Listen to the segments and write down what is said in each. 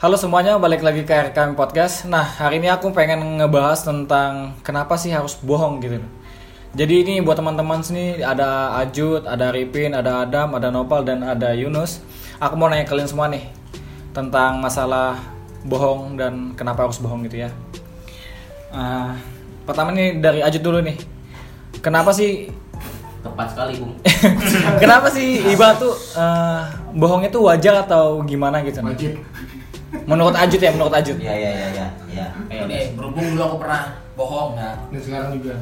Halo semuanya, balik lagi ke RKM Podcast. Nah, hari ini aku pengen ngebahas tentang kenapa sih harus bohong gitu. Jadi ini buat teman-teman sini ada Ajut, ada Ripin, ada Adam, ada Nopal dan ada Yunus. Aku mau nanya kalian semua nih tentang masalah bohong dan kenapa harus bohong gitu ya. Ah, pertama nih dari Ajut dulu nih. Kenapa sih tepat sekali bung kenapa sih Iba tuh eh, bohongnya tuh wajar atau gimana gitu? wajib Menurut Ajut ya, menurut Ajut. ya ya ya ya ya Ayo deh, berhubung dulu aku pernah bohong ya. dan sekarang juga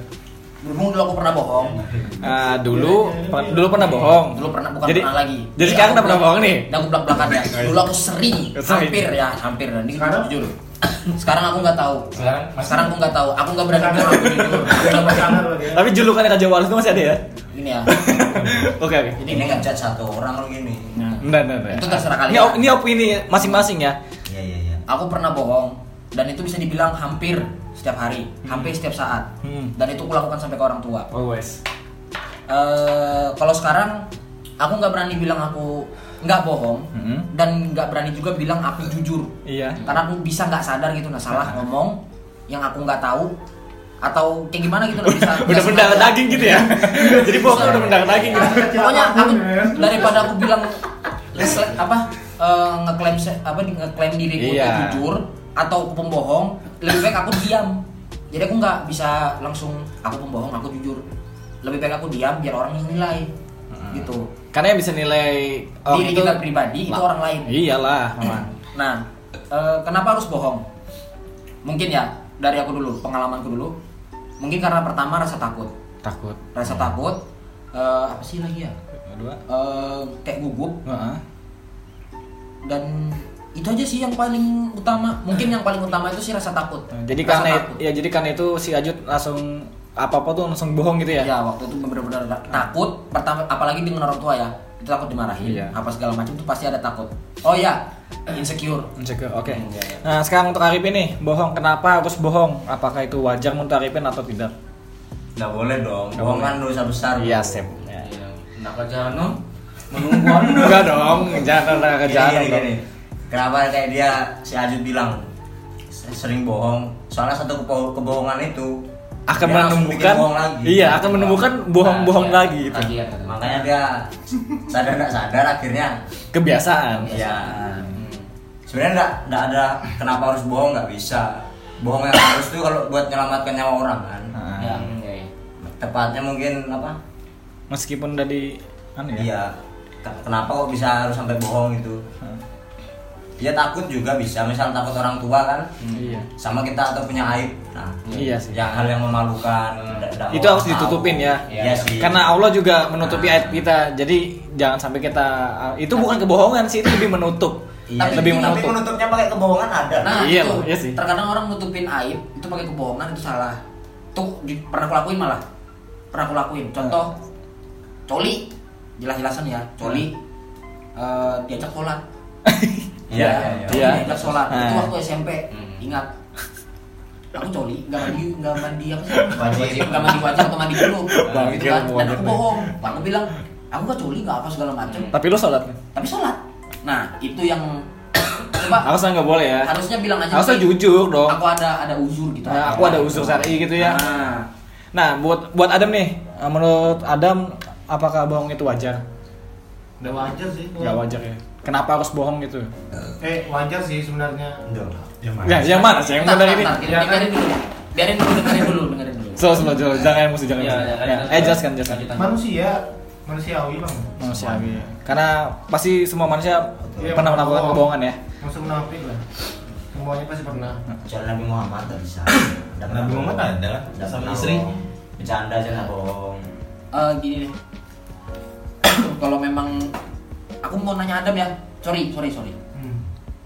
Berhubung dulu aku pernah bohong. Ah, dulu per- dulu pernah bohong. Dulu pernah bukan Jadi- pernah lagi. jadi sekarang udah pernah bohong nih? Udah aku belak belakan ya. Dulu aku sering, hampir ya, hampir. Ini Sekarang? jujur. Sekarang aku nggak tahu. sekarang Sekarang aku nggak tahu. Aku nggak berani bilang aku jujur. Ya. Tapi julukannya Raja Wallace itu masih ada ya? Ini ya. Oke oke. ini nggak cat satu orang kalau gini Enggak, enggak, enggak. Itu terserah kalian. Ini, ini opini masing-masing ya. Aku pernah bohong dan itu bisa dibilang hampir setiap hari, hampir setiap saat. Hmm. Dan itu aku lakukan sampai ke orang tua. Always. Eh, kalau sekarang aku nggak berani bilang aku nggak bohong Hmm. dan nggak berani juga bilang aku jujur Iya. karena aku bisa nggak sadar gitu nah salah ngomong yang aku nggak tahu atau kayak gimana gitu nggak bisa Udah sengaja. daging gitu ya. Jadi bohong udah mendarah daging gitu. pokoknya aku daripada aku bilang apa eh, ngeklaim apa ngeklaim diriku Iya. itu jujur atau aku pembohong lebih baik aku diam jadi aku nggak bisa langsung aku pembohong aku jujur lebih baik aku diam biar orang yang nilai gitu Karena yang bisa nilai orang diri itu kita pribadi itu orang lain Iyalah, memang. Nah, eh, kenapa harus bohong? Mungkin ya dari aku dulu, pengalamanku dulu. Mungkin karena pertama rasa takut, Takut. rasa takut. eh, apa sih lagi ya? Kedua. Eh, kayak gugup Heeh. Dan itu aja sih yang paling utama. Mungkin yang paling utama itu sih rasa takut. Jadi Rasa karena takut. ya jadi karena itu si Ajut langsung apa-apa tuh langsung bohong gitu ya. Ya waktu itu benar-benar takut. Pertama, apalagi dengan orang tua ya, itu takut dimarahin. Iya. Apa segala macam itu pasti ada takut. Oh ya, insecure. Insecure, oke. Hmm, iya, iya. Nah sekarang untuk Arifin nih, bohong kenapa harus bohong? Apakah itu wajar menurut Arifin atau tidak? nggak boleh dong Nggak bohong boleh. kan dosa besar Iya, sip. Ya. Kenapa jangan menunggu? Enggak dong, jangan ada Gini, kejahatan gini, dong. gini. kenapa kayak dia si Ajut bilang sering bohong soalnya satu kebo- kebohongan itu Akan menemukan, bohong lagi iya akan menemukan bohong-bohong Nah, lagi gitu. Lagi ya, makanya dia sadar nggak sadar akhirnya Kebiasaan. ya sebenarnya nggak nggak ada kenapa harus bohong nggak bisa bohong yang harus tuh kalau buat menyelamatkan nyawa orang kan Nah, Ya, ya, ya. tepatnya mungkin apa Meskipun dari anu ya. iya kenapa kok bisa harus sampai bohong gitu Hah, ya takut juga bisa misal takut orang tua kan Iya. sama kita atau punya aib nah Iya sih. yang hal yang memalukan Itu harus tahu. ditutupin ya. iya sih Karena Allah juga menutupi Nah. aib kita. Jadi jangan sampai kita itu bukan kebohongan sih, itu lebih menutup. Iya, Tapi- lebih tapi menutup. menutupnya pakai kebohongan ada Nah, Iya itu loh, iya sih. terkadang orang nutupin aib itu pakai kebohongan itu salah. Tuh pernah aku lakuin malah. Pernah aku lakuin. Contoh coli jelas-jelasan ya, coli eh, diajak sholat. iya Ya, iya coli Iya. diajak sholat. Itu Nah. waktu SMP. Hmm. Ingat. Aku coli, nggak mandi, nggak mandi apa sih? Wajib. Nggak mandi wajib atau mandi dulu. Bang, Gitu kan. Dan aku bohong. Aku bilang, aku nggak coli, nggak apa segala macam. Tapi lu sholat. Tapi sholat. Nah, itu yang coba Harusnya nggak boleh ya. harusnya bilang aja Harusnya "Oke, jujur dong. aku ada ada uzur gitu Nah, aku ada uzur syar'i gitu ya. nah, Nah, buat buat Adam nih, menurut Adam apakah bohong itu wajar? udah wajar sih Gak wajar ya. Kenapa harus bohong gitu? eh wajar sih sebenarnya Duh. Ya, yang mana sih? Yang benar ini? kita dengerin dulu biarin dulu dengerin dulu dengerin dulu So, so, so, jangan emosi, jangan Iya, emosi. Ya, Eh, jelaskan, jelaskan. manusia manusiawi bang Manusiawi. Karena pasti semua manusia Iya, pernah melakukan bohong. kebohongan ya. masuk munafik lah semuanya pasti pernah Kecuali Nabi Muhammad nggak bisa Nabi Muhammad ada lah, sama istri. bercanda aja nggak bohong Eh, gini deh kalau memang aku mau nanya Adam ya sorry sorry sorry hmm.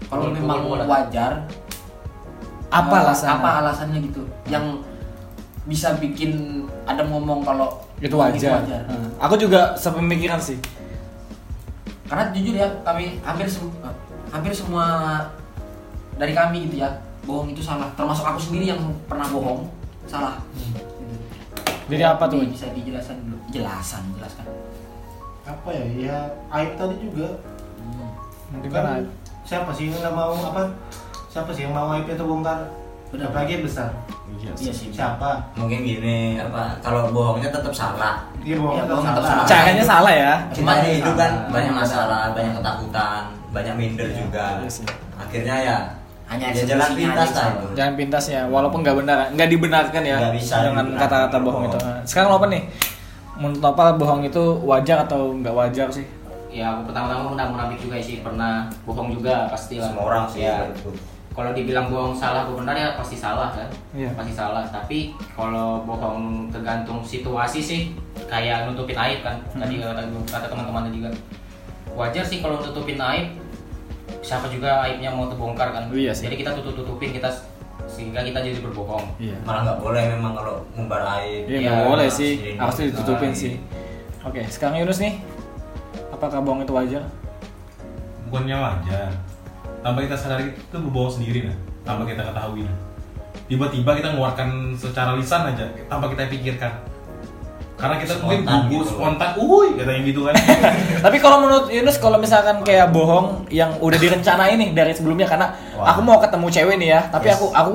kalau memang boleh, wajar Apa eh, alasannya? apa alasannya gitu yang bisa bikin Adam ngomong kalau Itu wajar. Hmm. Aku juga sepemikiran sih. karena jujur ya kami hampir sem- hampir semua dari kami gitu ya bohong itu salah termasuk aku sendiri yang pernah bohong salah Gitu. Jadi apa tuh? bisa dijelasan dulu jelasan jelaskan apa ya ya aib tadi juga Hmm. Mungkin kan siapa sih yang nggak mau apa siapa sih yang mau IP terbongkar Benar. apalagi yang besar Iya sih. siapa mungkin gini apa kalau bohongnya tetap salah dia bohong Iya, tetap bohong tetap salah salah. Caranya salah ya. kita ini hidup kan Salah. banyak masalah banyak ketakutan banyak minder juga Iya sih. akhirnya ya Hanya ya jalan pintas aja lah itu Jangan pintas ya, walaupun nggak benar, nggak dibenarkan ya Nggak bisa dengan kata-kata bohong itu. Sekarang lo apa nih? Menurut apa bohong itu wajar atau nggak wajar sih? ya aku pertama-tama udah munafik juga sih. Pernah bohong juga pasti lah semua orang sih ya. itu kalau dibilang bohong salah atau benar ya pasti salah kan? Iya. pasti salah. Tapi kalau bohong tergantung situasi sih. Kayak nutupin aib kan? Tadi kata, kata teman-teman kan wajar sih kalau nutupin aib. Siapa juga aibnya mau terbongkar kan? Iya sih. jadi kita tutup-tutupin kita sehingga kita jadi berbohong. Iya. malah nggak boleh memang kalau ngumbar aib Iya Iya, nggak boleh sih, harus ditutupin sih. Oke, sekarang Yunus nih, apakah bohong itu wajar? bukannya wajar. Tanpa kita sadari itu berbohong sendiri nah tanpa kita ketahui nah tiba-tiba kita mengeluarkan secara lisan aja tanpa kita pikirkan karena kita mungkin Spontan gugup gitu. spontan uhuy katanya gitu kan Tapi kalau menurut Yunus, kalau misalkan kayak bohong yang udah direncanain nih dari sebelumnya, karena Wah. aku mau ketemu cewek nih ya, tapi Yes. aku aku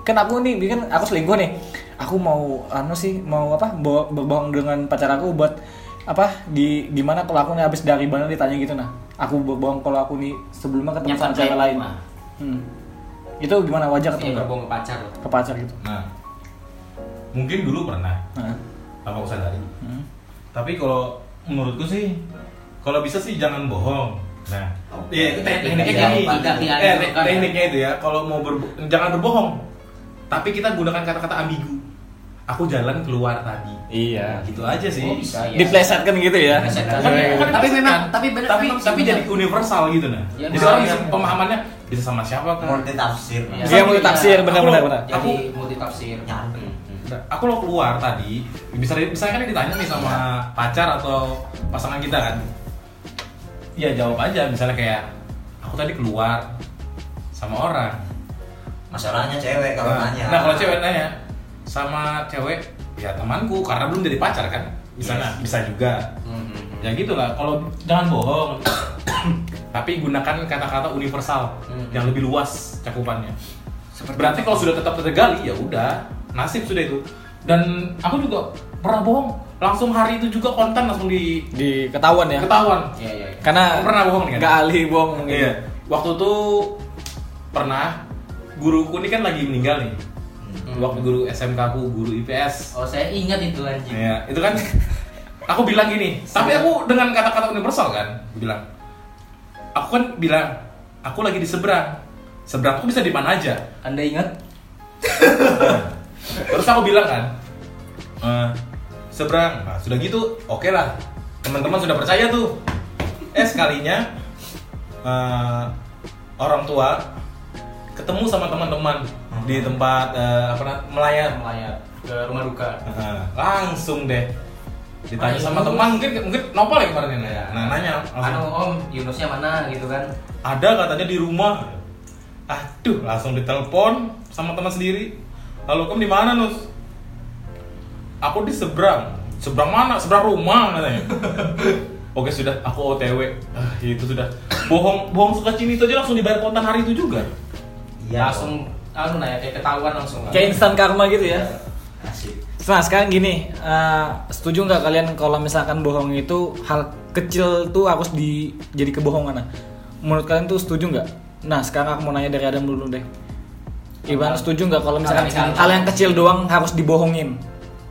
kan aku nih, bikin aku selingkuh nih, aku mau anu sih mau apa bo- berbohong dengan pacar aku buat apa di gimana kalau aku nih habis dari mana ditanya gitu nah aku berbohong kalau aku nih sebelumnya ketemu sama cewek lain mah. hmm. itu gimana wajar Iya, enggak berbohong ke pacar ke pacar gitu nah mungkin dulu pernah Nah, tanpa aku sadari? Hmm. tapi kalau menurutku sih kalau bisa sih jangan bohong. Nah iya itu te- tekniknya gini eh, tekniknya itu ya kalau mau berbo- jangan berbohong. Tapi kita gunakan kata-kata ambigu. Aku jalan keluar tadi. Iya. Gitu aja sih. Oh bisa ya diplesetkan gitu ya? Diplesetkan. Iya, iya. Tapi memang- tapi bener- tapi tapi jadi universal gitu nah. Ya, jadi orang iya. bisa pemahamannya bisa sama siapa kan? Multi tafsir Iya. Dia multi tafsir, benar Aku- benar benar. jadi Aku- multi tafsir aku lo keluar tadi bisa misalnya kan ditanya nih sama pacar atau pasangan kita kan. Ya jawab aja. Misalnya kayak aku tadi keluar sama orang. Masalahnya cewek kalau nah, nanya. nah kalau cewek nanya sama cewek? Ya temanku karena belum jadi pacar kan. Misalnya Yes. bisa juga. Hmm, ya gitulah kalau jangan bohong. Tapi gunakan kata-kata universal Hmm. yang lebih luas cakupannya. Seperti berarti kalau sudah tetap tergali ya udah nasib sudah itu dan aku juga pernah bohong langsung hari itu juga konten langsung di di ketahuan ya ketahuan Iya, iya. iya. karena Kamu pernah bohong nih kan? nggak ahli bohong mungkin iya waktu itu pernah guruku ini kan lagi meninggal nih Hmm. waktu guru SMK aku guru IPS Oh saya ingat itu anjing. Iya, itu kan aku bilang gini, tapi aku dengan kata-kata universal kan, aku bilang. Aku kan bilang, aku lagi di seberang. Seberang aku bisa di mana aja. Anda ingat? Terus aku bilang kan, "Eh, seberang. Nah, sudah gitu, oke lah. Teman-teman sudah percaya tuh. Eh sekalinya eh, orang tua ketemu sama teman-teman di tempat eh, apa namanya melayat. Melayat ke rumah duka. Nah, langsung deh ditanya Ah, sama teman mungkin mungkin nopal ya kemarin Iya. nah nanya Anu Om, Yunusnya mana gitu kan? ada katanya di rumah aduh langsung ditelepon sama teman sendiri halo kamu di mana nus? Aku di seberang. Seberang mana? Seberang rumah katanya. Oke sudah. Aku otw ah, itu sudah. Bohong bohong sekecil itu aja langsung dibayar kontan hari itu juga. Iya, langsung anu nah ya kayak ketahuan langsung. kayak instan karma gitu ya? Asik. Nah sekarang gini eh, setuju nggak kalian kalau misalkan bohong itu hal kecil tuh harus di jadi kebohongan? Nah menurut kalian tuh setuju nggak? Nah sekarang aku mau nanya dari Adam dulu deh Iwan setuju nggak kalau misalkan Hal yang- hal yang kecil doang harus dibohongin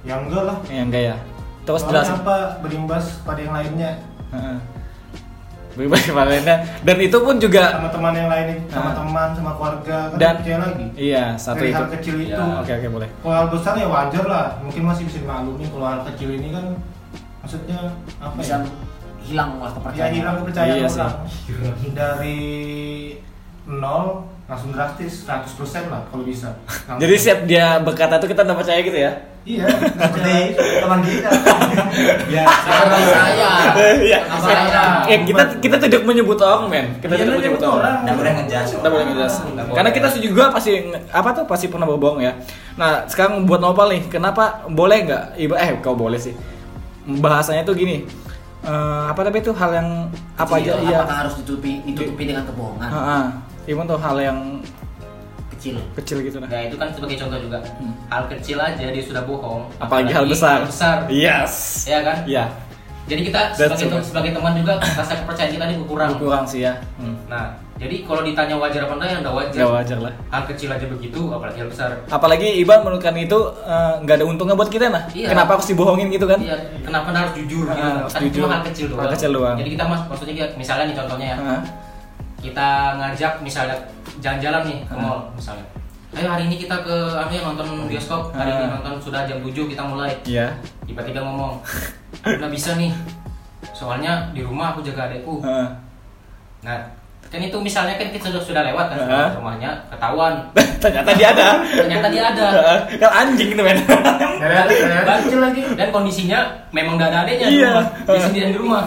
Ya enggak lah. ya enggak ya terus Soalnya jelasin apa berimbas pada yang lainnya Heeh. Bagaimana kemarinnya dan itu pun juga sama teman yang lain sama teman sama keluarga kan Dan- percaya lagi. iya satu Dari itu hal kecil itu. Ya, oke oke boleh Kalau hal besar ya wajar lah, mungkin masih bisa dimaklumi. Kalau hal kecil ini kan maksudnya apa bisa ya? hilang lah Ya kepercayaan. hilang kepercayaan Iya orang. Dari nol langsung drastis 100% lah kalau bisa. Langsung. jadi siap dia berkata itu kita udah percaya gitu ya Iya, seperti teman kita ya saya. Iya. Saya. Eh kita kita tidak menyebut orang men. Kita Iya, tidak menyebut nyebut orang. orang. nggak boleh ngejudge Kita boleh ngejelas. Nggak Karena kita juga pasti apa tuh pasti pernah berbohong ya. Nah sekarang buat Nopal nih, kenapa boleh nggak? Iba eh kau boleh sih. Bahasanya tuh gini. eh, apa tapi itu hal yang apa aja iya apakah harus ditutupi ditutupi dengan kebohongan Heeh. Iman tuh hal yang kecil kecil gitu nah Nah itu kan sebagai contoh juga hal kecil aja dia sudah bohong. apalagi hal besar Hal besar. yes Ya kan? iya Jadi kita That's sebagai true. sebagai teman juga rasa kepercayaan kita ini berkurang. kurang sih ya hmm. Nah, jadi kalau ditanya wajar apa enggak ya enggak wajar. ya wajar lah Hal kecil aja begitu, apalagi hal besar. apalagi Iban menurutkan itu eh, nggak ada untungnya buat kita nah Iya. kenapa harus dibohongin gitu kan Iya, kenapa harus jujur gitu? Ah, harus kan jujur. cuma hal kecil doang. Hal kecil doang. Jadi kita mas, maksudnya misalnya nih contohnya ya, Heeh. Kita ngajak misalnya jalan-jalan nih ke mall misalnya. Ayo hari ini kita ke apa ya nonton bioskop. Hari ini Ah. nonton sudah jam 7 kita mulai. iya Tiba-tiba ngomong, nggak bisa nih. Soalnya di rumah aku jaga adekku. Heeh. Nah, kan itu misalnya kan kita sudah sudah lewat kan ke rumahnya ketahuan. ternyata dia ada Ternyata dia ada. kan anjing itu men. Baca lagi dan kondisinya memang gak ada adanya di Iya. rumah. Dia sendirian di rumah.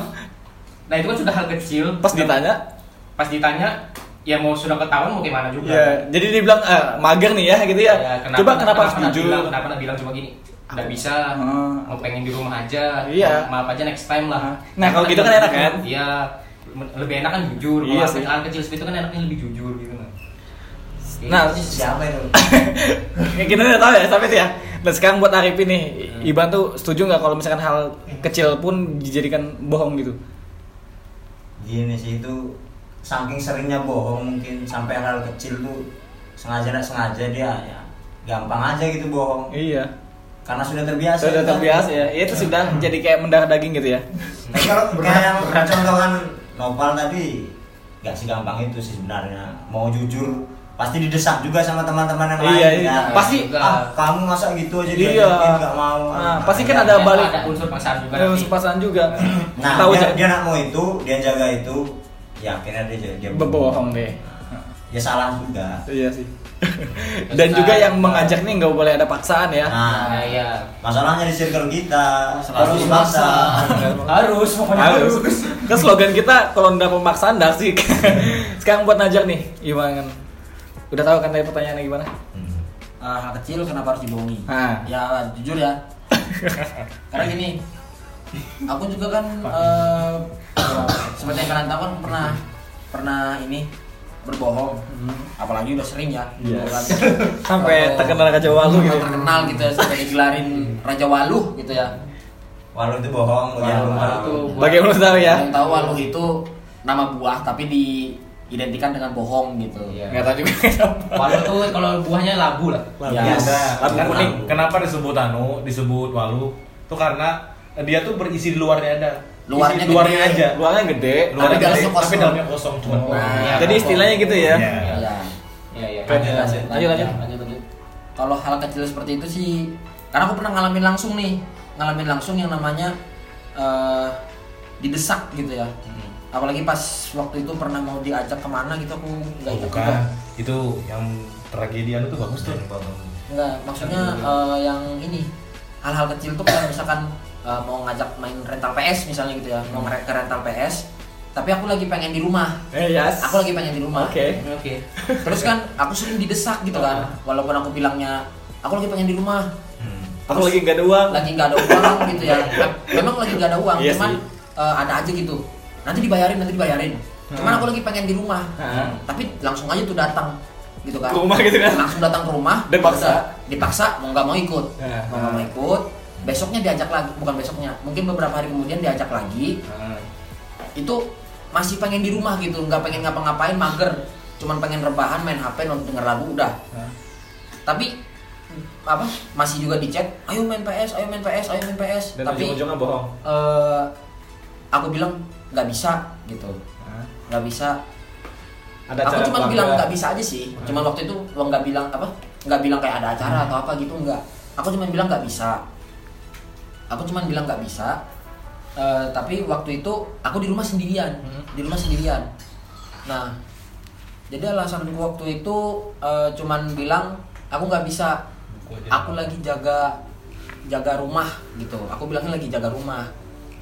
Nah, itu kan sudah hal kecil. pas ditanya Pas ditanya, ya mau sudah ketahuan mau gimana juga. ya jadi dia bilang eh, mager nih ya gitu ya, Ya, coba kenapa, harus jujur Bilang, kenapa nggak bilang cuma gini? Nggak bisa, Hmm. mau pengen di rumah aja. Iya. Maaf aja next time lah. Nah, kalau gitu kan enak kan? Iya. Lebih enak kan jujur. Iya Kalau kecil seperti itu kan enaknya lebih jujur gitu. Nah, Nah, Siapa itu? Ya, kita udah tahu ya sampai itu ya. Dan sekarang buat Arifin nih, Hmm. Iban tuh setuju nggak kalau misalkan hal kecil pun dijadikan bohong gitu? Gini sih itu saking seringnya bohong mungkin sampai hal kecil tuh sengaja nggak sengaja dia ya gampang aja gitu bohong Iya. karena sudah terbiasa. Sudah itu kan. terbiasa ya. Itu sudah jadi kayak mendarah daging gitu ya. Tapi kalau kayak yang berat. contoh kan Nopal tadi nggak segampang itu sih sebenarnya mau jujur pasti didesak juga sama teman-teman yang Iya, lain iya. kan. Pasti- ah kamu masa gitu aja Iya. diajakin nggak mau Nah, pasti Ya, kan ada ya, balik- ada unsur paksaan juga. Ada nanti. sepasang juga. nah tahu dia, aja. dia nak mau itu dia jaga itu ya akhirnya dia dia Berbohong deh. ya salah juga Iya sih. Dan juga yang mengajak nih nggak boleh ada paksaan ya. nah Nah, ya. masalahnya di circle kita Selalu harus dipaksa Harus, pokoknya Harus. Kan slogan kita kalau nggak pemaksaan dah sih. Sekarang buat najak nih, gimana? Udah tahu kan tadi pertanyaannya gimana? Hmm. Eh, hal kecil kenapa harus dibohongi Ah. ya jujur ya karena gini aku juga kan eh, seperti yang kalian tahu kan pernah pernah ini berbohong apalagi udah sering ya Yes. gitu kan. Sampai Waktu- terkenal Raja Walu gitu. Terkenal gitu ya sampai digelarin Raja Waluh gitu ya walau itu bohong Walau- ya walau itu Bagi yang belum tahu ya. yang tahu Waluh itu nama buah tapi diidentikan dengan bohong gitu Iya. Nggak tahu juga kenapa. Walu tuh kalau buahnya labu lah. Ya. Biasa. Labu kuning. Kenapa disebut anu, disebut walu? Itu karena dia tuh berisi di luarnya ada. Luarnya Isi luarnya gede. aja. Luarnya gede. Luarnya dalamnya gede, kosong. tapi dalamnya kosong cuma. Oh, Iya, Jadi istilahnya gitu ya. Iya. ya Iya, iya. Keren. lanjut lanjut Lanjut, lanjut. lanjut, lanjut. kalau hal kecil seperti itu sih karena aku pernah ngalamin langsung nih ngalamin langsung yang namanya eh, didesak gitu ya Hmm. apalagi pas waktu itu pernah mau diajak ke mana gitu aku nggak ikut bukan. juga. Itu yang tragedi anu tuh bagus tuh. Enggak, maksudnya eh, yang ini hal-hal kecil tuh kayak misalkan eh, mau ngajak main rental PS misalnya gitu ya, mau ngere- ke rental PS, tapi aku lagi pengen di rumah. Eh, yes. Aku lagi pengen di rumah. Oke. Oke. Terus kan aku sering didesak gitu kan, walaupun aku bilangnya aku lagi pengen di rumah, Aku lagi nggak ada uang. lagi nggak ada uang gitu ya. Memang lagi nggak ada uang, Iya cuman sih. eh, ada aja gitu. Nanti dibayarin, nanti dibayarin. Cuman Hmm. aku lagi pengen di rumah, Ah. tapi langsung aja tuh datang gitu kan Ke rumah gitu kan? langsung datang ke rumah Dan paksa. udah, dipaksa mau nggak mau ikut Ya. mau nggak mau ikut besoknya diajak lagi bukan besoknya mungkin beberapa hari kemudian diajak lagi. Ah. itu masih pengen di rumah gitu nggak pengen ngapa-ngapain mager. Cuman pengen rebahan main hp nonton denger lagu udah. Ah. tapi apa masih juga di chat ayo main ps ayo main ps ayo main ps Dan tapi ujung-ujungnya bohong. eh, aku bilang nggak bisa gitu. Ah. nggak bisa. Ada aku cuma bilang nggak bisa aja sih. Cuma waktu itu lo nggak bilang apa nggak bilang kayak ada acara atau apa gitu nggak. Aku cuma bilang nggak bisa aku cuma bilang nggak bisa Eh, tapi waktu itu aku di rumah sendirian di rumah sendirian. Nah jadi alasanku waktu itu eh, cuman bilang aku nggak bisa. Aku lagi jaga jaga rumah gitu. Aku bilangnya lagi jaga rumah.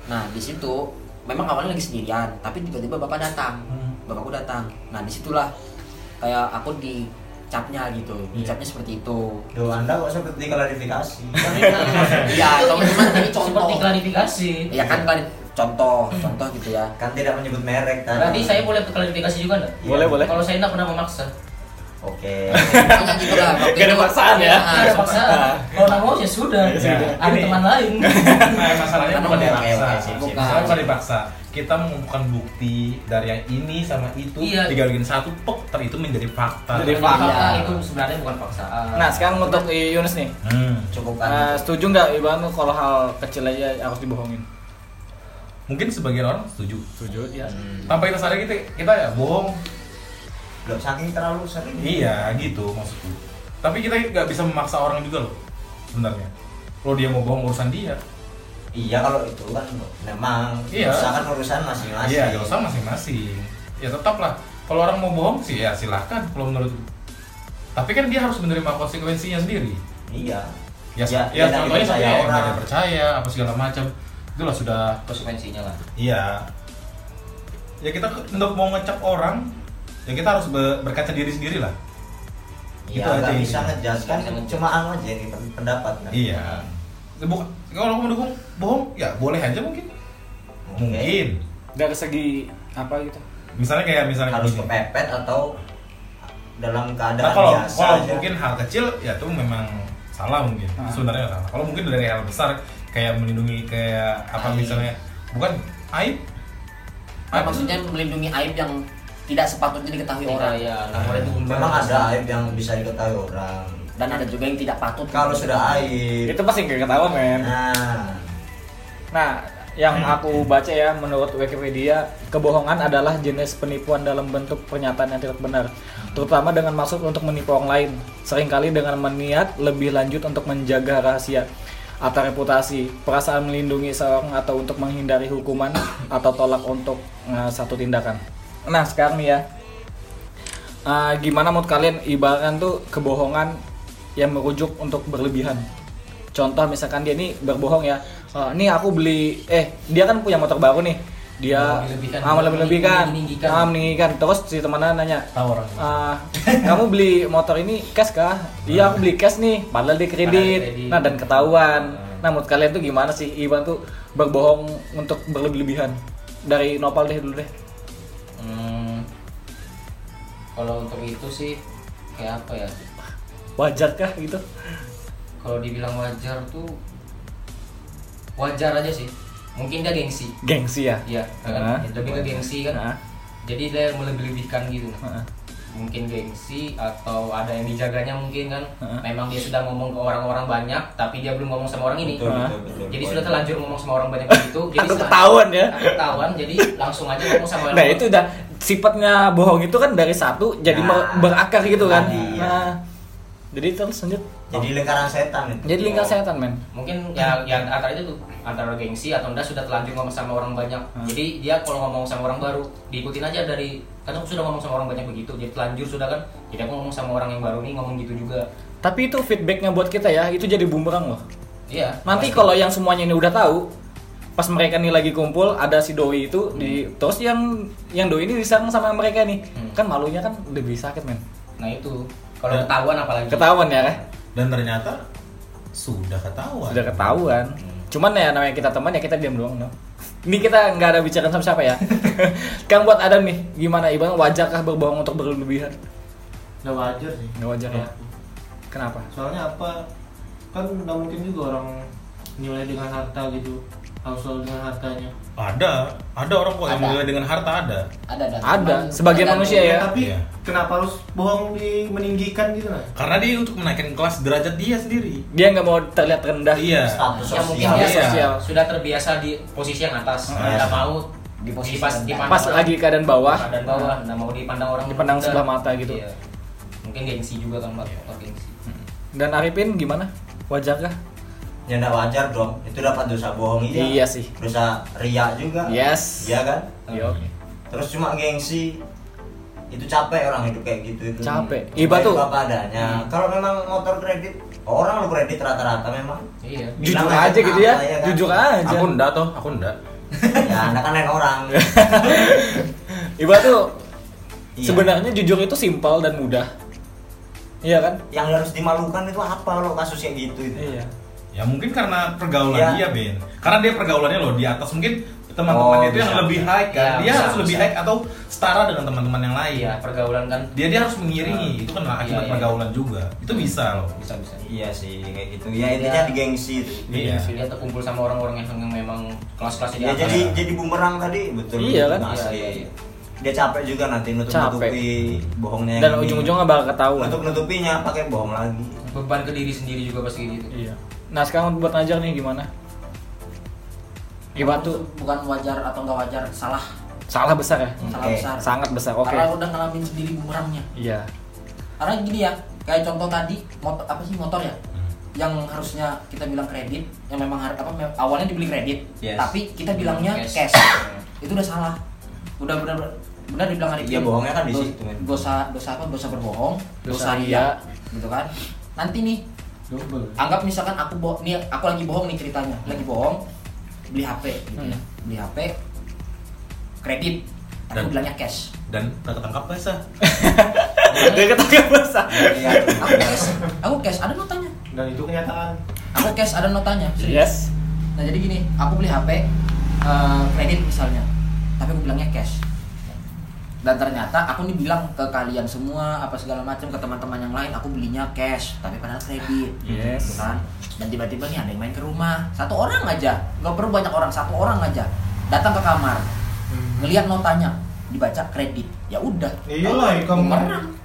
Nah di situ memang awalnya lagi sendirian tapi tiba-tiba bapak datang. Bapakku datang. Nah di situlah kayak aku di capnya gitu capnya seperti itu Duh, anda kok seperti klarifikasi ya teman-teman ini contoh Seperti klarifikasi. ya kan contoh contoh gitu ya kan tidak menyebut merek tadi Berarti saya boleh klarifikasi juga enggak? Boleh, boleh. Kalau saya enggak pernah memaksa. Oke Pokoknya gitu lah waktu Gak ada paksaan ya? Tidak ada paksaan. Kalau nggak mau ya sudah. Ya. Ada teman lain. Nah, masalahnya Kan bukan dipaksa. Bukan. Bukan. dipaksa. Kita mengumpulkan bukti dari yang ini sama itu Iya. digabungin satu, pok, ter itu menjadi fakta. Jadi fakta. itu sebenarnya bukan paksaan. Nah sekarang untuk Yunus nih Hmm. cukup kan setuju nggak Iban kalau hal kecil aja harus dibohongin? Mungkin sebagian orang setuju. Setuju ya. Tanpa kita sadari kita, kita ya bohong. Belum saking terlalu sering Iya, gitu maksudku. Tapi kita nggak bisa memaksa orang juga loh, sebenarnya. Kalau dia mau bohong urusan dia, iya kalau itu kan memang Iya. usahakan urusan masing-masing iya, gak usah masing-masing. Ya tetap lah. Kalau orang mau bohong sih ya silahkan kalau menurut. Tapi kan dia harus menerima konsekuensinya sendiri. iya Ya, Ya, ya, dia contohnya saya ada orang. percaya apa segala macam. Itulah sudah konsekuensinya lah. Iya. Ya kita untuk mau ngecap orang, ya kita harus be- berkaca diri sendiri lah. iya Itu aja bisa ngejudge kan cuma anu aja ini pendapat kan Iya. Bukan, kalau aku mendukung bohong, ya boleh aja mungkin. Mungkin. Dari segi apa gitu? Misalnya kayak misalnya harus gini. kepepet atau dalam keadaan Nah, kalau biasa kalau aja. mungkin hal kecil ya itu memang salah mungkin. Ah. Sebenarnya salah. Kalau mungkin dari hal besar kayak melindungi kayak apa Aib. misalnya bukan aib. Ah, maksudnya melindungi aib yang tidak sepatutnya diketahui Tidak orang. ya, nggak boleh diumbar. memang ada aib yang bisa diketahui orang. Dan ada juga yang tidak patut. Kalau sudah aib. Itu pasti nggak ketahuan men. nah. Nah, yang aku baca ya menurut Wikipedia, kebohongan adalah jenis penipuan dalam bentuk pernyataan yang tidak benar, terutama dengan maksud untuk menipu orang lain, sering kali dengan meniat lebih lanjut untuk menjaga rahasia atau reputasi, perasaan melindungi seorang atau untuk menghindari hukuman atau tolak untuk eh, satu tindakan. Nah, sekarang nih ya. eh, gimana menurut kalian? Ibaratkan tuh kebohongan yang merujuk untuk berlebihan? contoh misalkan dia nih berbohong ya. "Eh, nih aku beli eh dia kan punya motor baru nih. Dia ah, melebih-lebihkan Meninggikan. ah, meninggikan. Terus si temannya nanya. "Ah, kamu beli motor ini cash kah? Iya aku beli cash nih padahal dia kredit. Padahal nah dan ketahuan. Nah menurut kalian tuh gimana sih? Iwan tuh berbohong untuk berlebih-lebihan dari Nopal deh dulu deh. Hmm, kalau untuk itu sih kayak apa ya? wajar kah gitu Kalau dibilang wajar tuh wajar aja sih. Mungkin dia gengsi. gengsi ya Iya, kan? Lebih ke gengsi kan. Ah. Jadi dia melebih-lebihkan gitu. Ah. Mungkin gengsi atau ada yang dijaganya mungkin kan. Ah. Memang dia sudah ngomong ke orang-orang banyak, tapi dia belum ngomong sama orang ini. betul, betul, betul. Jadi sudah terlanjur ngomong sama orang banyak begitu. jadi saat- ketahuan ya. ketahuan, jadi langsung aja ngomong sama Nah itu udah sifatnya bohong itu kan dari satu jadi Nah, berakar gitu kan. tadi, ya. Nah, jadi terus lanjut. jadi lingkaran setan itu Jadi lingkar setan men. mungkin ya ya antara itu tuh antara gengsi atau enggak sudah terlanjur ngomong sama orang banyak Hmm. jadi dia kalau ngomong sama orang baru diikutin aja dari kan aku sudah ngomong sama orang banyak begitu jadi terlanjur sudah kan jadi aku ngomong sama orang yang baru nih ngomong gitu juga Tapi itu feedbacknya buat kita ya, itu jadi bumerang loh. iya Nanti kalau yang semuanya ini udah tahu, pas mereka nih lagi kumpul ada si doi itu di terus yang yang doi ini diserang sama mereka nih, Hmm. kan malunya kan lebih sakit men. nah itu kalau ketahuan apalagi Ketahuan ya kan? Dan ternyata sudah ketahuan. Sudah ketahuan. Cuman ya namanya kita teman ya kita diam doang no. Ini kita nggak ada bicara sama siapa ya. Kang buat Adam nih, gimana Iban wajarkah berbohong untuk berlebihan? Nggak wajar sih. Nggak wajar ya. Kenapa? Soalnya apa? Kan nggak mungkin juga orang nilai dengan harta gitu. Harus selalu dengan hartanya. Ada, ada orang kok yang Ada. menilai dengan harta ada. ada ada Ada, sebagian tergantung- manusia ya. Tapi Iya. kenapa harus bohong di meninggikan gitu lah? Karena dia untuk menaikkan kelas derajat dia sendiri. Dia nggak mau terlihat rendah. Iya. status ya mungkin sosial dia Iya. sosial. sudah terbiasa di posisi yang atas Hmm. nggak mau Di posisi pas dipandang Pas orang- lagi keadaan bawah. keadaan bawah nggak mau dipandang orang Dipandang rendah. sebelah mata gitu. Iya. mungkin gengsi juga kan faktor gengsi Dan Arifin gimana? Wajarkah? Ya nggak wajar dong itu dapat dosa bohong iya Iya sih. dosa ria juga Yes. iya kan Yo. terus cuma gengsi itu capek orang hidup kayak gitu itu Capek. Iba tuh- apa adanya kalau memang motor kredit orang lu kredit rata-rata memang iya Jujur Bilang aja gitu ya. ya kan? Jujur aja. Aku enggak toh, aku enggak. ya anda kan lain orang Iba tuh Iya. sebenarnya jujur itu simpel dan mudah. Iya kan? yang harus dimalukan itu apa kalau kasus kayak gitu itu Iya. Ya mungkin karena pergaulan Iya. dia, Ben. Karena dia pergaulannya loh di atas mungkin teman-teman Oh, itu yang lebih high kan Ya, dia bisa, harus lebih bisa. high atau setara dengan teman-teman yang lain Iya, pergaulan kan dia dia harus mengiringi itu kan akibat Iya, iya. pergaulan juga itu bisa loh bisa bisa. Iya sih kayak gitu. Ya intinya di gengsi itu. Iya. Dia terkumpul sama orang-orang yang memang kelas-kelasnya di Ya jadi jadi bumerang tadi betul. Iya kan? Asli. Iya, iya, iya. Dia capek juga nanti nutup nutupi bohongnya yang Dan ujung-ujungnya bakal ketahuan. Nutup nutupinya pakai bohong lagi. beban ke diri sendiri juga pasti gitu. Iya. Nah sekarang buat ngajar nih gimana? Gimana tuh? bukan wajar atau nggak wajar salah Salah besar ya? salah besar Sangat besar. Oke. karena udah ngalamin sendiri bumerangnya Iya. karena gini ya kayak contoh tadi motor apa sih motor ya yang harusnya kita bilang kredit yang memang har- apa awalnya dibeli kredit Yes. tapi kita bilangnya Cash. cash, itu udah salah udah benar benar dibilang hari Iya, bohongnya kan di situ, dosa dosa apa dosa berbohong Dosa dosa, ria. ria gitu kan nanti nih Double. anggap misalkan aku bohong nih aku lagi bohong nih ceritanya lagi bohong beli HP gitu ya Hmm. beli HP kredit Dan- aku bilangnya cash dan udah ketangkap basah Dia ketangkap basah. Iya. aku cash aku cash ada notanya Dan itu kenyataan. aku cash ada notanya serius. Yes. nah jadi gini aku beli HP eh, kredit misalnya tapi aku bilangnya cash dan ternyata aku nih bilang ke kalian semua apa segala macam ke teman-teman yang lain aku belinya cash tapi padahal kredit Yes. gitu kan dan tiba-tiba nih ada yang main ke rumah satu orang aja nggak perlu banyak orang satu orang aja datang ke kamar ngelihat notanya dibaca kredit ya udah Iyalah, ikam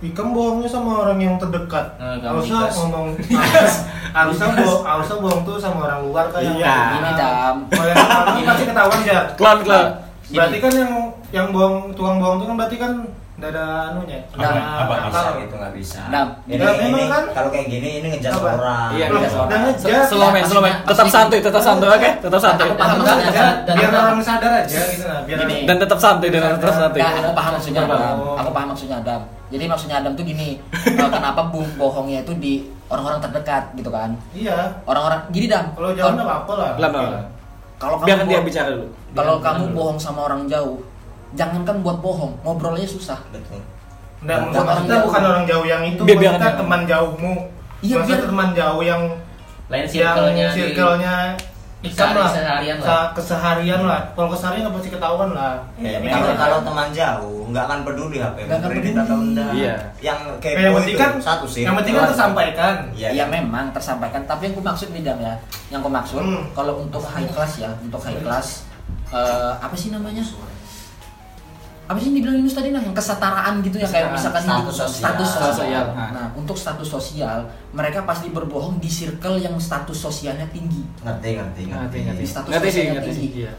ikam bohongnya sama orang yang terdekat. Eh, harusnya ngomong harusnya bohong, harusnya bohong tuh sama orang luar kayak Iya. Gini, Dam. Kalau yang pasti ketahuan ya. Klon klon. Berarti kan yang yang bohong tukang bohong tuh kan berarti kan udah ada anunya. Apa? Udah Apa? Akal. bisa gitu nggak bisa. Dam. Ini, Dam, ini memang kan? kalau kayak gini ini ngejar Apa? orang. Iya, ngejar dan orang. ngejar. Slow slow man. Tetap santuy, tetap santuy, oke? Tetap santuy. Aku paham Biar- maksudnya, biar- biar orang sadar aja gitu nah, biar Gini. Dan tetap santuy, dan tetap santuy. Aku paham maksudnya Adam. Bang. Aku paham maksudnya Adam. Jadi maksudnya Adam tuh gini, eh, kenapa bohongnya itu di orang-orang terdekat gitu kan? Iya. Orang-orang gini Dam. Kalau jauh nggak apa-apa lah. Pelan. Kalau kamu Biarkan dia bicara dulu. Kalau kamu bohong sama orang jauh, jangankan buat bohong, ngobrolnya susah. Betul. Nah, Buat orang maksudnya jauh. bukan orang jauh yang itu, Biar- biar- maksudnya biar- teman jauhmu. Iya, biar- teman jauh yang Lain circle-nya circle-nya ikam Sehari- lah. seharian lah. Keseharian lah. Kalau keseharian nggak pasti ketahuan lah. Ya, Iya, kalau kalau teman jauh nggak akan peduli HP Nggak akan peduli. atau enggak. Iya. Yang kepo yang penting itu kan satu sih. Yang penting kan tersampaikan. Iya. Ya memang tersampaikan, tapi yang ku maksud nih Dam ya, yang ku maksud Hmm. kalau untuk high class ya, untuk high class eh, apa sih namanya? Apa sih yang dibilang Yunus tadi nah, yang kesetaraan gitu ya kayak misalkan Status hidup- sosial. status sosial. Sosial. Nah, untuk status sosial, mereka pasti berbohong di circle yang status sosialnya tinggi. Ngerti ngerti Ngerti, ngerti. Di status Ngerti sosialnya ngerti tinggi. Iya.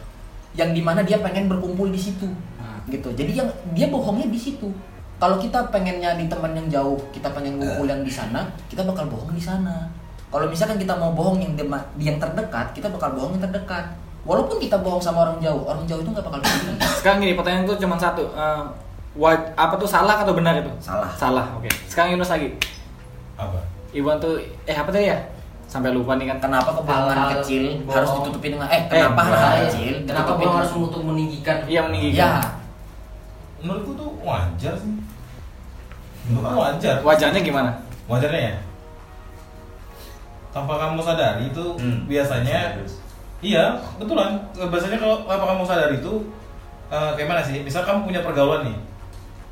Yang di mana dia pengen berkumpul di situ. Nah. Gitu. Jadi yang dia bohongnya di situ. Kalau kita pengennya di teman yang jauh, kita pengen ngumpul yang di sana, kita bakal bohong di sana. Kalau misalkan kita mau bohong yang dema- yang terdekat, kita bakal bohong yang terdekat. Walaupun kita bohong sama orang jauh, orang jauh itu nggak bakal peduli. Sekarang gini, pertanyaan tuh cuma satu. Eh, wa- apa tuh salah atau benar itu? Salah. Salah. Oke. Sekarang Yunus lagi. apa Iwan tuh eh apa tadi ya? Sampai lupa nih kan. Kenapa kebohongan Hal-hal kecil bohong. harus ditutupi dengan eh kenapa Eh, iya. kecil Kenapa ditutupin bohong harus untuk meninggikan? Iya meninggikan. Ya, menurutku tuh wajar sih menurutku wajar Wajahnya gimana? wajarnya ya tanpa kamu sadari itu Hmm. biasanya iya betulan biasanya kalau tanpa kamu sadari itu eh, kayak mana sih? Misal kamu punya pergaulan nih.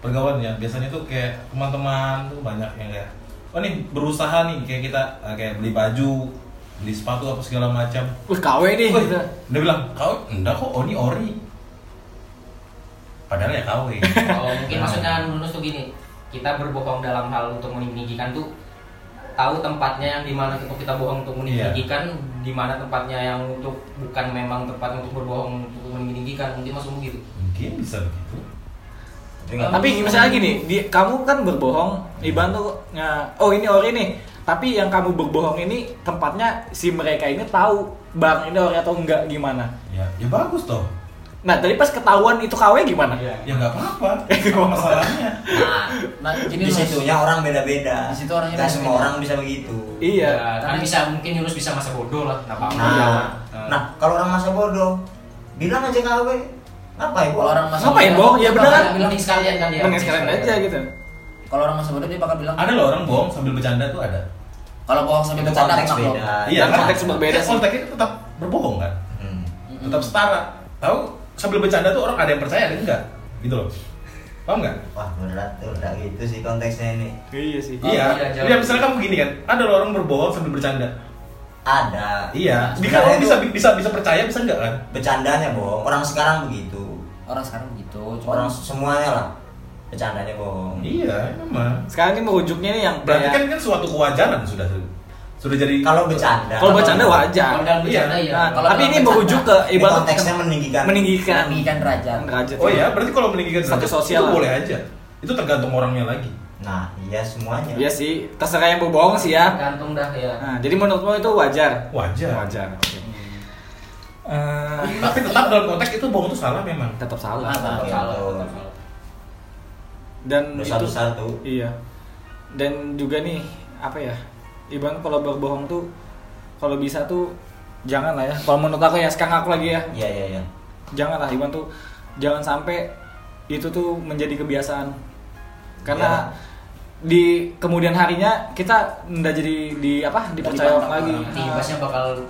Pergaulan ya biasanya tuh kayak teman-teman tuh banyak yang kayak oh nih berusaha nih kayak kita eh, kayak beli baju beli sepatu apa segala macam. Wih, KW nih Wih, gitu. dia bilang kau enggak kok oh ini ori. Padahal ya KW Oh, mungkin maksudnya lulus tuh gini, kita berbohong dalam hal untuk meninggikan tuh tahu tempatnya yang di mana untuk kita bohong untuk meninggikan, di mana tempatnya yang untuk bukan memang tempat untuk berbohong untuk meninggikan, mungkin masuk begitu. mungkin bisa begitu Tapi nggak Tapi misalnya gini, di, kamu kan berbohong, Iban tuh nge- oh ini ori nih. Tapi yang kamu berbohong ini tempatnya si mereka ini tahu bang ini ori atau enggak gimana. ya ya bagus toh Nah, tadi pas ketahuan itu KW gimana? ya nggak apa-apa apa masalahnya nah, nah gini di situnya orang beda-beda. Di situ orangnya Nggak semua orang bisa begitu. Iya. Ya, kan bisa mungkin Yunus bisa masa bodoh lah, nggak apa-apa. Nah, Nah. nah kalau orang masa bodoh, bilang aja KW. Ngapain? Kalau orang masa Ngapain, bodoh, bohong? Ya bakal kan? bilang Mending sekalian kan dia. Mending sekalian aja gitu. Kalau orang masa bodoh dia bakal bilang ada loh orang bohong sambil bercanda tuh ada kalau bohong sambil Itu bercanda konteks beda. Iya, konteks berbeda kan sih. konteksnya tetap berbohong kan Hmm. tetap setara tahu sambil bercanda tuh orang ada yang percaya ada yang enggak gitu loh paham nggak Wah berat tuh, udah gitu sih konteksnya ini. Iya sih. Oh, iya iya, iya jauh. misalnya kamu gini kan ada loh orang berbohong sambil bercanda Ada. iya bisa orang bisa bisa bisa percaya bisa enggak kan bercandanya bohong. Orang sekarang begitu. orang sekarang begitu Orang cuma semuanya lah bercandanya bohong. iya memang Sekarang ini merujuknya nih yang berarti kan kayak kan suatu kewajaran sudah sudah jadi Kalau bercanda. kalau bercanda wajar. Kalau dalam bercanda Iya. ya. Nah, Kalau tapi ini merujuk ke ibarat konteksnya meninggikan. meninggikan meninggikan derajat derajat. oh ya berarti kalau meninggikan Satu derajat, sosial itu boleh aja itu tergantung orangnya lagi Nah, iya semuanya. Iya sih, terserah yang berbohong sih ya. Gantung dah ya. Nah, jadi menurutmu itu wajar? wajar Wajar. Oke. Eh, tapi tetap dalam konteks itu bohong itu salah memang tetap salah. Tetap Iya, salah, tetap salah. Dan Dosa itu besar tuh. Iya. Dan juga nih apa ya? Ibarat kalau berbohong tuh kalau bisa tuh jangan lah ya. Kalau menurut aku ya sekarang aku lagi ya, Iya, iya, iya. jangan lah Iban tuh jangan sampai itu tuh menjadi kebiasaan. Karena di kemudian harinya kita ndak jadi di apa dipercaya orang lagi. Imbasnya bakal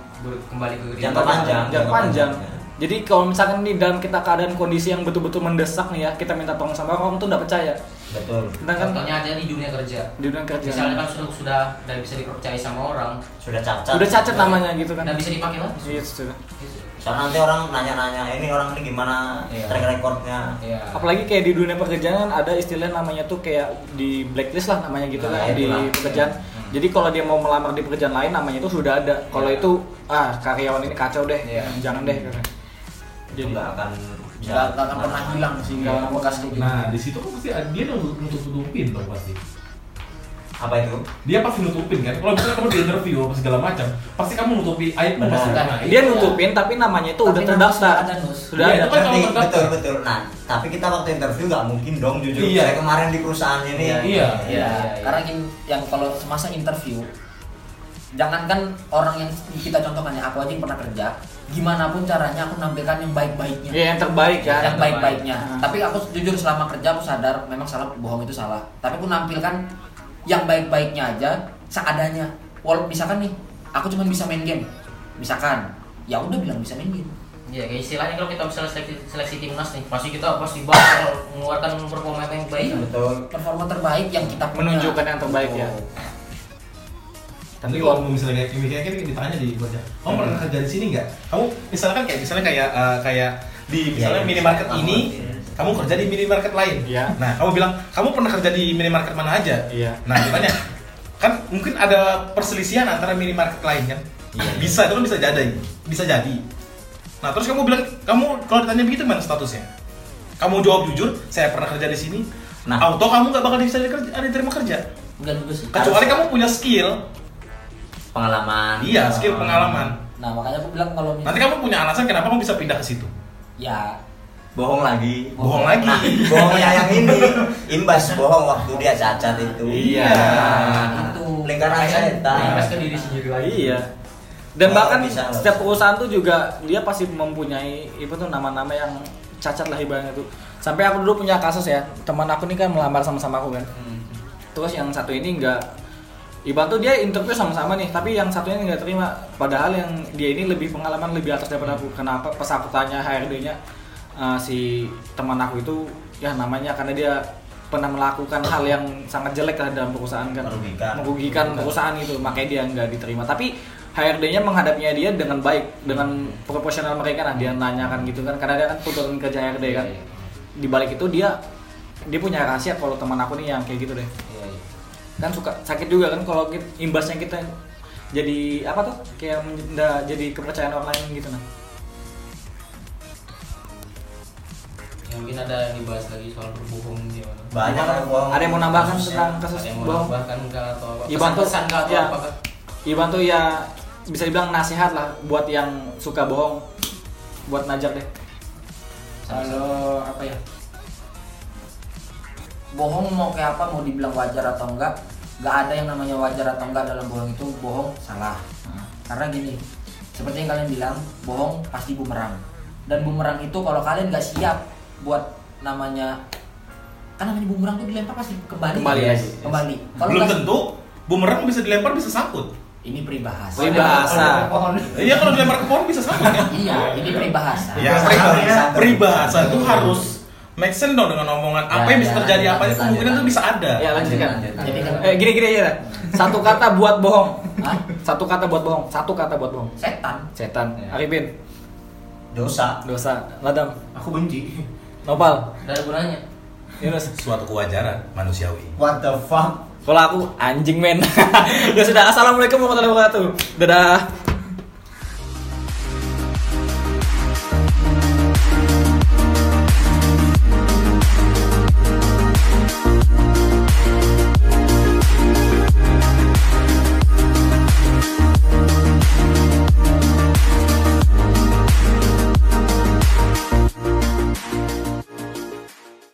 kembali ke Jangka panjang. jangka panjang. Jadi kalau misalkan nih dalam kita keadaan kondisi yang betul-betul mendesak nih ya, kita minta tolong sama orang, orang tuh nggak percaya. Betul. Kita kan Contohnya aja di dunia kerja. di dunia kerja. Misalnya kan sudah sudah tidak bisa dipercaya sama orang, Sudah cacat. udah cacat namanya gitu kan. tidak bisa dipakai lagi. Iya, sudah. Soalnya nanti orang nanya-nanya, ini orang ini gimana Iya. track recordnya. Iya. Apalagi kayak di dunia pekerjaan ada istilah namanya tuh kayak di blacklist lah namanya gitu Nah, kan di itulah. pekerjaan. Jadi kalau dia mau melamar di pekerjaan lain namanya itu sudah ada. Kalau Iya. itu ah karyawan ini kacau deh, Iya. jangan deh. Gitu. Jadi nggak akan nggak nggak akan pernah hilang sih Nggak kalau bekas kayak gitu nah di situ kan pasti dia nutup nutupin dong pasti Apa itu? dia pasti nutupin kan kalau misalnya kamu di interview apa segala macam pasti kamu nutupi aib Benar. pasti Nah, kena aib. Dia nutupin tapi namanya itu Tapi udah terdaftar. sudah ada, Nus. Sudah Iya, ada. itu kan terdaftar. betul betul. Nah, tapi kita waktu interview nggak mungkin dong jujur. Iya. Saya kemarin di perusahaan ini. Iya. Iya, Ya, iya, karena iya. gini, yang kalau semasa interview jangankan orang yang kita contohkan ya aku aja yang pernah kerja gimana pun caranya aku nampilkan yang baik-baiknya Iya, yang terbaik ya. yang baik-baiknya Hmm. tapi aku jujur selama kerja aku sadar memang salah bohong itu salah tapi aku nampilkan yang baik-baiknya aja seadanya walaupun misalkan nih aku cuma bisa main game misalkan ya udah bilang bisa main game Iya, kayak istilahnya kalau kita misalnya seleksi, seleksi timnas nih, pasti kita pasti bakal mengeluarkan performa yang baik. Iya. Betul. performa terbaik yang kita punya Menunjukkan yang terbaik ya. Tapi kalau kamu misalnya kayak kayak kan ditanya di kerja, kamu Hmm. pernah kerja di sini nggak? Kamu misalkan kayak misalnya kayak eh, kayak di misalnya Iya, minimarket iya. ini, kamu kerja di minimarket lain. Iya. Nah, kamu bilang kamu pernah kerja di minimarket mana aja? Iya. Nah, ditanya kan mungkin ada perselisihan antara minimarket lain kan? Iya. Bisa itu kan bisa jadi, bisa jadi. Nah, terus kamu bilang kamu kalau ditanya begitu mana statusnya? Kamu jawab jujur, saya pernah kerja di sini. Nah. auto kamu nggak bakal bisa dikerja, diterima kerja. enggak juga sih Kecuali kamu punya skill, Pengalaman. iya skill pengalaman. nah makanya aku bilang kalau Nanti kamu punya alasan kenapa kamu bisa pindah ke situ. ya Bohong lagi. Bohong lagi. Nah, bohongnya yang ini imbas bohong waktu dia cacat itu. Iya. itu Lingkaran setan. Imbas ke diri sendiri lagi. Iya. Dan Oh, bahkan bisa, setiap perusahaan tuh juga dia pasti mempunyai itu tuh nama-nama yang cacat lah ibaratnya tuh. Sampai aku dulu punya kasus ya, teman aku nih kan melamar sama-sama aku kan. Terus yang satu ini enggak Ibarat tuh dia interview sama-sama nih, tapi yang satunya nggak terima. Padahal yang dia ini lebih pengalaman lebih atas daripada aku. Kenapa? Pas aku tanya HRD-nya eh, si teman aku itu ya namanya karena dia pernah melakukan hal yang sangat jelek lah dalam perusahaan kan Merugikan. merugikan perusahaan itu makanya dia nggak diterima tapi HRD-nya menghadapinya dia dengan baik dengan proporsional mereka nah dia nanyakan gitu kan karena dia kan tuntutan kerja HRD kan Iya, iya. di balik itu dia dia punya rahasia kalau teman aku nih yang kayak gitu deh. Kan suka sakit juga kan kalau kita, imbasnya kita jadi apa tuh kayak men- nggak jadi kepercayaan orang lain gitu nah Ya, mungkin ada yang dibahas lagi soal berbohong gimana. Banyak kan bohong. ada yang mau nambahkan tentang kasus Ada yang mau bohong nambahkan ke atau apa? Iban tuh Pesan-pesan ke atau ya, apa? Iban tuh ya bisa dibilang nasihat lah buat yang suka bohong buat najak deh kalau apa ya bohong mau kayak apa mau dibilang wajar atau enggak nggak ada yang namanya wajar atau enggak dalam bohong itu bohong salah karena gini seperti yang kalian bilang bohong pasti bumerang dan bumerang itu kalau kalian nggak siap buat namanya kan namanya bumerang tuh dilempar pasti kembali Kembali Yes. lagi. kembali kalau Belum tentu bumerang bisa dilempar bisa sangkut. Ini peribahasa. Peribahasa. Iya kalau dilempar ke pohon bisa sama kan? Iya, ini peribahasa. Ya, Bisa peribahasa, ya. peribahasa itu harus make sense dong dengan omongan apa Ya, yang bisa ya, terjadi lanjut, apa lanjut, kemungkinan itu bisa ada. Ya lanjutkan. Kan- Eh gini gini aja. Satu kata buat bohong. Hah? Satu kata buat bohong. Satu kata buat bohong. Setan. Setan. Ya. Arifin. dosa Dosa. Ladam. Aku benci. Nopal. Ada gunanya. Yunus. Suatu kewajaran manusiawi. what the fuck Kalau aku anjing men. ya sudah. Assalamualaikum warahmatullahi wabarakatuh. Dadah.